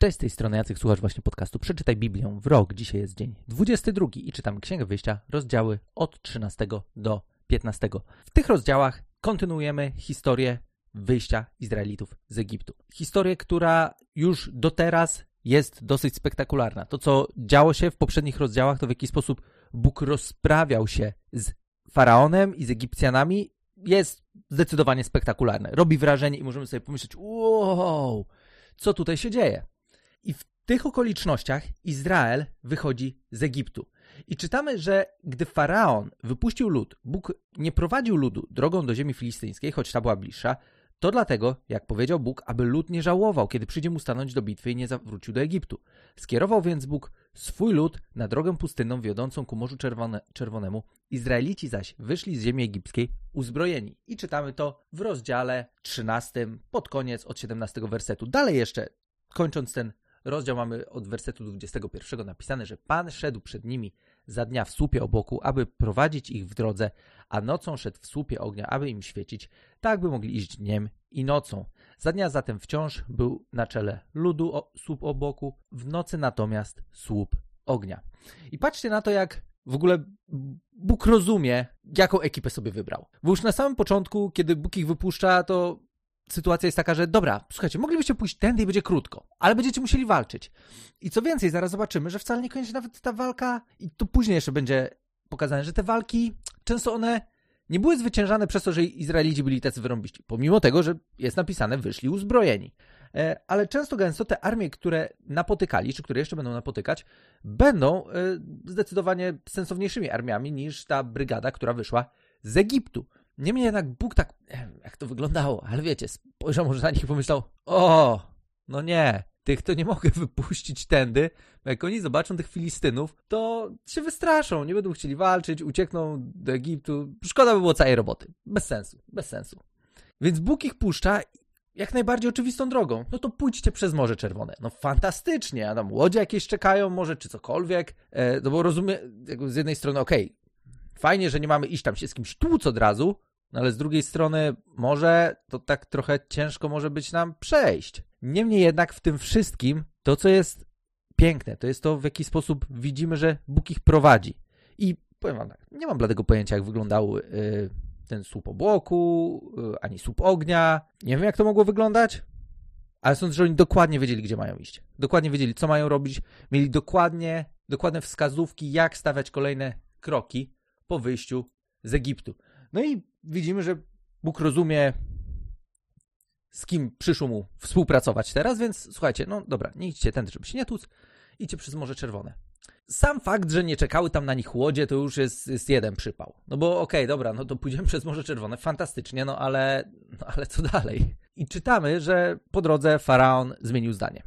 Cześć, z tej strony Jacek, słuchasz właśnie podcastu Przeczytaj Biblię w rok. Dzisiaj jest dzień 22 i czytam Księgę Wyjścia, rozdziały od 13 do 15. W tych rozdziałach kontynuujemy historię wyjścia Izraelitów z Egiptu. Historię, która już do teraz jest dosyć spektakularna. To, co działo się w poprzednich rozdziałach, to w jaki sposób Bóg rozprawiał się z Faraonem i z Egipcjanami, jest zdecydowanie spektakularne. Robi wrażenie i możemy sobie pomyśleć, wow, co tutaj się dzieje? I w tych okolicznościach Izrael wychodzi z Egiptu. I czytamy, że gdy faraon wypuścił lud, Bóg nie prowadził ludu drogą do ziemi filistyńskiej, choć ta była bliższa, to dlatego, jak powiedział Bóg, aby lud nie żałował, kiedy przyjdzie mu stanąć do bitwy i nie zawrócił do Egiptu. Skierował więc Bóg swój lud na drogę pustynną wiodącą ku Morzu Czerwone, Czerwonemu. Izraelici zaś wyszli z ziemi egipskiej uzbrojeni. I czytamy to w rozdziale 13, pod koniec od 17 wersetu. Dalej jeszcze, kończąc ten rozdział mamy od wersetu 21 napisane, że Pan szedł przed nimi za dnia w słupie oboku, aby prowadzić ich w drodze, a nocą szedł w słupie ognia, aby im świecić, tak by mogli iść dniem i nocą. Za dnia zatem wciąż był na czele ludu o, słup oboku, w nocy natomiast słup ognia. I patrzcie na to, jak w ogóle Bóg rozumie, jaką ekipę sobie wybrał. Bo już na samym początku, kiedy Bóg ich wypuszcza, to sytuacja jest taka, że dobra, słuchajcie, moglibyście pójść tędy i będzie krótko, ale będziecie musieli walczyć. I co więcej, zaraz zobaczymy, że wcale niekoniecznie nawet ta walka, i to później jeszcze będzie pokazane, że te walki, często one nie były zwyciężane przez to, że Izraelici byli tacy wyrąbiści, pomimo tego, że jest napisane, wyszli uzbrojeni. E, ale często gęsto te armie, które napotykali, czy które jeszcze będą napotykać, będą e, zdecydowanie sensowniejszymi armiami niż ta brygada, która wyszła z Egiptu. Niemniej jednak Bóg tak, jak to wyglądało, ale wiecie, spojrzał może na nich i pomyślał, o, no nie, tych to nie mogę wypuścić tędy, bo jak oni zobaczą tych Filistynów, to się wystraszą, nie będą chcieli walczyć, uciekną do Egiptu, szkoda by było całej roboty, bez sensu, bez sensu. Więc Bóg ich puszcza jak najbardziej oczywistą drogą. No to pójdźcie przez Morze Czerwone. No fantastycznie, a tam łodzie jakieś czekają może, czy cokolwiek, e, no bo rozumiem, z jednej strony okej, okay, fajnie, że nie mamy iść tam się z kimś tłuc od razu, no ale z drugiej strony, może to tak trochę ciężko może być nam przejść. Niemniej jednak w tym wszystkim, to co jest piękne, to jest to, w jaki sposób widzimy, że Bóg ich prowadzi. I powiem wam tak, nie mam bladego pojęcia, jak wyglądał yy, ten słup obłoku, yy, ani słup ognia. Nie wiem, jak to mogło wyglądać, ale sądzę, że oni dokładnie wiedzieli, gdzie mają iść. Dokładnie wiedzieli, co mają robić. Mieli dokładnie, dokładne wskazówki, jak stawiać kolejne kroki po wyjściu z Egiptu. No i widzimy, że Bóg rozumie, z kim przyszło mu współpracować teraz, więc słuchajcie, no dobra, nie idźcie tędy, żeby się nie tłuc, idźcie przez Morze Czerwone. Sam fakt, że nie czekały tam na nich łodzie, to już jest, jest jeden przypał. No bo okej, okay, dobra, no to pójdziemy przez Morze Czerwone, fantastycznie, no ale, no ale co dalej? I czytamy, że po drodze Faraon zmienił zdanie.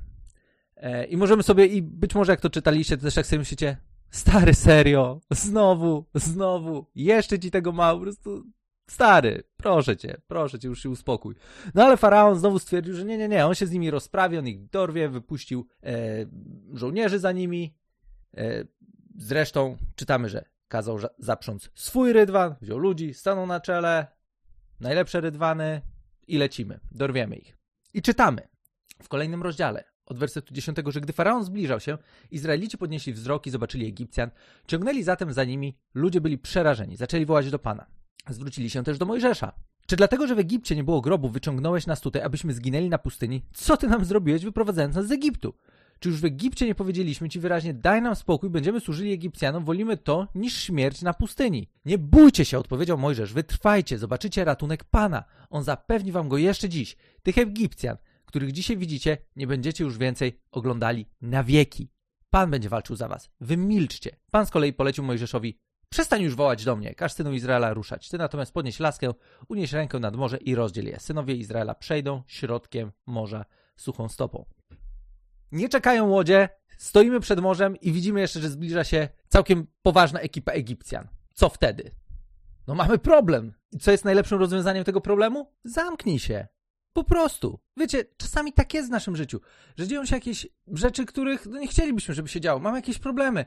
E, I możemy sobie, i być może jak to czytaliście, to też jak sobie myślicie, stary, serio, znowu, znowu, jeszcze ci tego mało, po prostu Stary, proszę cię, proszę cię, już się uspokój. No ale faraon znowu stwierdził, że nie, nie, nie, on się z nimi rozprawi, on ich dorwie, wypuścił e, żołnierzy za nimi. E, zresztą czytamy, że kazał zaprząc swój rydwan, wziął ludzi, stanął na czele, najlepsze rydwany i lecimy, dorwiemy ich. I czytamy w kolejnym rozdziale od wersetu 10, że gdy faraon zbliżał się, Izraelici podnieśli wzrok i zobaczyli Egipcjan, ciągnęli zatem za nimi, ludzie byli przerażeni, zaczęli wołać do Pana. Zwrócili się też do Mojżesza. Czy dlatego, że w Egipcie nie było grobu, wyciągnąłeś nas tutaj, abyśmy zginęli na pustyni? Co ty nam zrobiłeś, wyprowadzając nas z Egiptu? Czy już w Egipcie nie powiedzieliśmy ci wyraźnie, daj nam spokój, będziemy służyli Egipcjanom, wolimy to niż śmierć na pustyni? Nie bójcie się, odpowiedział Mojżesz, wytrwajcie, zobaczycie ratunek Pana. On zapewni wam go jeszcze dziś. Tych Egipcjan, których dzisiaj widzicie, nie będziecie już więcej oglądali na wieki. Pan będzie walczył za was. Wy milczcie. Pan z kolei polecił Mojżeszowi, Przestań już wołać do mnie, każ synu Izraela ruszać. Ty natomiast podnieś laskę, unieś rękę nad morze i rozdziel je. Synowie Izraela przejdą środkiem morza suchą stopą. Nie czekają łodzie, stoimy przed morzem i widzimy jeszcze, że zbliża się całkiem poważna ekipa Egipcjan. Co wtedy? No mamy problem. I co jest najlepszym rozwiązaniem tego problemu? Zamknij się. Po prostu. Wiecie, czasami tak jest w naszym życiu, że dzieją się jakieś rzeczy, których no nie chcielibyśmy, żeby się działo. Mamy jakieś problemy.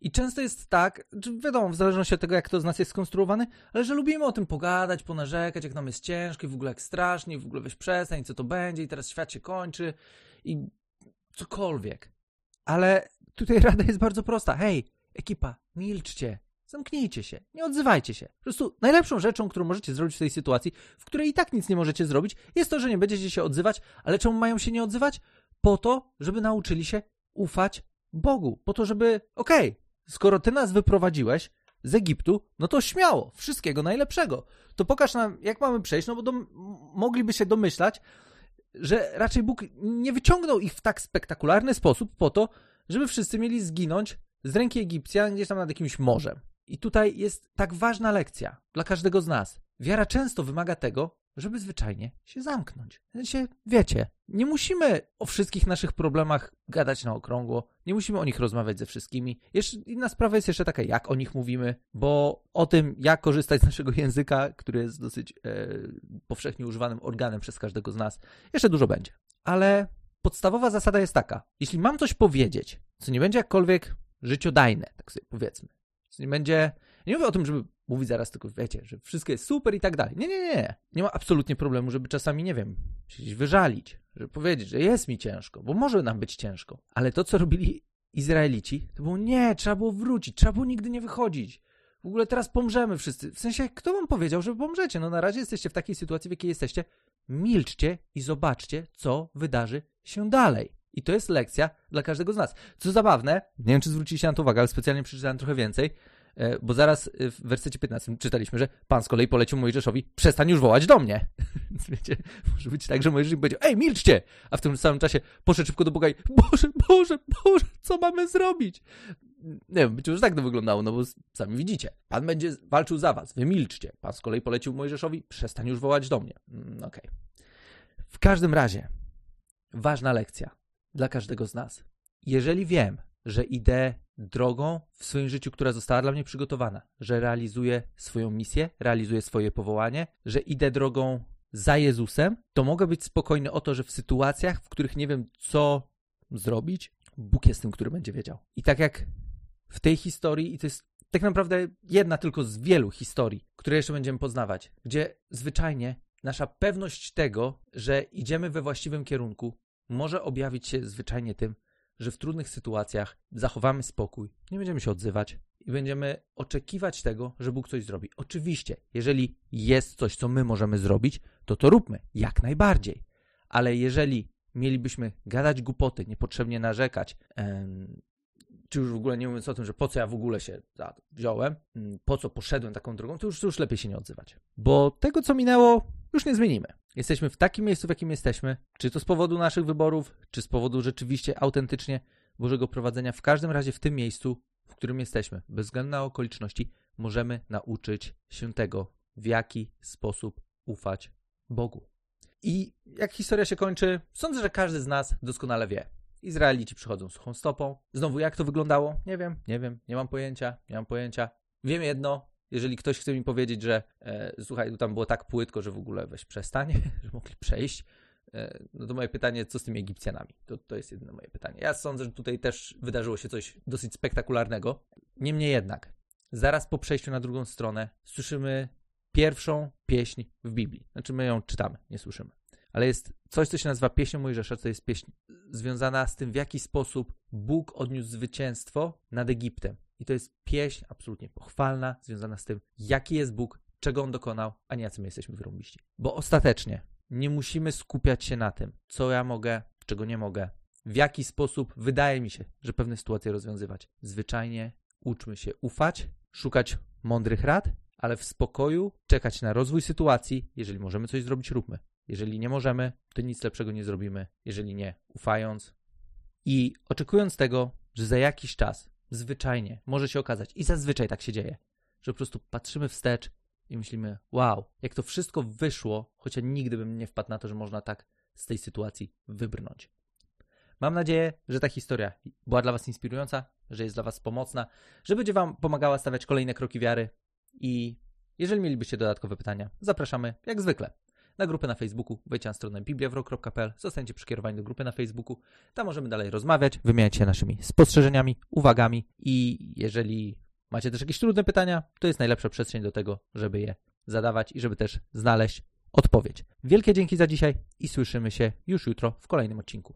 I często jest tak, wiadomo, w zależności od tego, jak to z nas jest skonstruowany, ale że lubimy o tym pogadać, ponarzekać, jak nam jest ciężko i w ogóle jak strasznie, w ogóle weź przestań, co to będzie i teraz świat się kończy i cokolwiek. Ale tutaj rada jest bardzo prosta. Hej, ekipa, milczcie. Zamknijcie się, nie odzywajcie się. Po prostu najlepszą rzeczą, którą możecie zrobić w tej sytuacji, w której i tak nic nie możecie zrobić, jest to, że nie będziecie się odzywać, ale czemu mają się nie odzywać? Po to, żeby nauczyli się ufać Bogu. Po to, żeby, okej, okay, skoro ty nas wyprowadziłeś z Egiptu, no to śmiało, wszystkiego najlepszego. To pokaż nam, jak mamy przejść, no bo do, mogliby się domyślać, że raczej Bóg nie wyciągnął ich w tak spektakularny sposób po to, żeby wszyscy mieli zginąć z ręki Egipcjan gdzieś tam nad jakimś morzem. I tutaj jest tak ważna lekcja dla każdego z nas. Wiara często wymaga tego, żeby zwyczajnie się zamknąć. Sensie, wiecie, nie musimy o wszystkich naszych problemach gadać na okrągło, nie musimy o nich rozmawiać ze wszystkimi. Jeszcze inna sprawa jest jeszcze taka, jak o nich mówimy, bo o tym, jak korzystać z naszego języka, który jest dosyć e, powszechnie używanym organem przez każdego z nas, jeszcze dużo będzie. Ale podstawowa zasada jest taka, jeśli mam coś powiedzieć, co nie będzie jakkolwiek życiodajne, tak sobie powiedzmy, nie będzie nie mówię o tym, żeby mówić zaraz tylko, wiecie, że wszystko jest super i tak dalej. Nie, nie, nie. Nie ma absolutnie problemu, żeby czasami, nie wiem, się wyżalić, żeby powiedzieć, że jest mi ciężko, bo może nam być ciężko. Ale to, co robili Izraelici, to było nie, trzeba było wrócić, trzeba było nigdy nie wychodzić. W ogóle teraz pomrzemy wszyscy. W sensie, kto wam powiedział, że pomrzecie? No na razie jesteście w takiej sytuacji, w jakiej jesteście. Milczcie i zobaczcie, co wydarzy się dalej. I to jest lekcja dla każdego z nas. Co zabawne, nie wiem, czy zwróciliście na to uwagę, ale specjalnie przeczytałem trochę więcej. E, bo zaraz e, w wersecie 15 czytaliśmy, że Pan z kolei polecił Mojżeszowi, przestań już wołać do mnie. Więc wiecie, może być tak, że Mojżesz powiedział, ej, milczcie! A w tym samym czasie poszedł szybko do Boga i, Boże, Boże, Boże, co mamy zrobić? Nie wiem, być może tak to wyglądało, no bo sami widzicie. Pan będzie walczył za was, wy milczcie. Pan z kolei polecił Mojżeszowi, przestań już wołać do mnie. Mm, Okej. Okay. W każdym razie, ważna lekcja dla każdego z nas. Jeżeli wiem, że idę drogą w swoim życiu, która została dla mnie przygotowana, że realizuję swoją misję, realizuję swoje powołanie, że idę drogą za Jezusem, to mogę być spokojny o to, że w sytuacjach, w których nie wiem, co zrobić, Bóg jest tym, który będzie wiedział. I tak jak w tej historii, i to jest tak naprawdę jedna tylko z wielu historii, które jeszcze będziemy poznawać, gdzie zwyczajnie nasza pewność tego, że idziemy we właściwym kierunku, może objawić się zwyczajnie tym, że w trudnych sytuacjach zachowamy spokój, nie będziemy się odzywać i będziemy oczekiwać tego, że Bóg coś zrobi. Oczywiście, jeżeli jest coś, co my możemy zrobić, to to róbmy, jak najbardziej. Ale jeżeli mielibyśmy gadać głupoty, niepotrzebnie narzekać, em, czy już w ogóle nie mówiąc o tym, że po co ja w ogóle się wziąłem, mm, po co poszedłem taką drogą, to już, to już lepiej się nie odzywać. Bo tego, co minęło, już nie zmienimy. Jesteśmy w takim miejscu, w jakim jesteśmy, czy to z powodu naszych wyborów, czy z powodu rzeczywiście autentycznie Bożego prowadzenia. W każdym razie w tym miejscu, w którym jesteśmy, bez względu na okoliczności, możemy nauczyć się tego, w jaki sposób ufać Bogu. I jak historia się kończy, sądzę, że każdy z nas doskonale wie. Izraelici przychodzą suchą stopą. Znowu, jak to wyglądało? Nie wiem, nie wiem, nie mam pojęcia, nie mam pojęcia. Wiem jedno, jeżeli ktoś chce mi powiedzieć, że e, słuchaj, tam było tak płytko, że w ogóle weź przestań, że mogli przejść, e, no to moje pytanie, co z tymi Egipcjanami? To, to jest jedyne moje pytanie. Ja sądzę, że tutaj też wydarzyło się coś dosyć spektakularnego. Niemniej jednak, zaraz po przejściu na drugą stronę słyszymy pierwszą pieśń w Biblii. Znaczy my ją czytamy, nie słyszymy. Ale jest coś, co się nazywa pieśnią Mojżesza, to jest pieśń związana z tym, w jaki sposób Bóg odniósł zwycięstwo nad Egiptem. I to jest pieśń absolutnie pochwalna, związana z tym, jaki jest Bóg, czego On dokonał, a nie jacy my jesteśmy wyrąbiści. Bo ostatecznie nie musimy skupiać się na tym, co ja mogę, czego nie mogę, w jaki sposób wydaje mi się, że pewne sytuacje rozwiązywać. Zwyczajnie uczmy się ufać, szukać mądrych rad, ale w spokoju czekać na rozwój sytuacji. Jeżeli możemy coś zrobić, róbmy. Jeżeli nie możemy, to nic lepszego nie zrobimy. Jeżeli nie, ufając i oczekując tego, że za jakiś czas zwyczajnie. Może się okazać, i zazwyczaj tak się dzieje, że po prostu patrzymy wstecz i myślimy, wow, jak to wszystko wyszło, chociaż nigdy bym nie wpadł na to, że można tak z tej sytuacji wybrnąć. Mam nadzieję, że ta historia była dla Was inspirująca, że jest dla Was pomocna, że będzie Wam pomagała stawiać kolejne kroki wiary i jeżeli mielibyście dodatkowe pytania, zapraszamy jak zwykle na grupę na Facebooku. Wejdźcie na stronę bibliawrok.pl, zostańcie przekierowani do grupy na Facebooku. Tam możemy dalej rozmawiać, wymieniać się naszymi spostrzeżeniami, uwagami i jeżeli macie też jakieś trudne pytania, to jest najlepsza przestrzeń do tego, żeby je zadawać i żeby też znaleźć odpowiedź. Wielkie dzięki za dzisiaj i słyszymy się już jutro w kolejnym odcinku.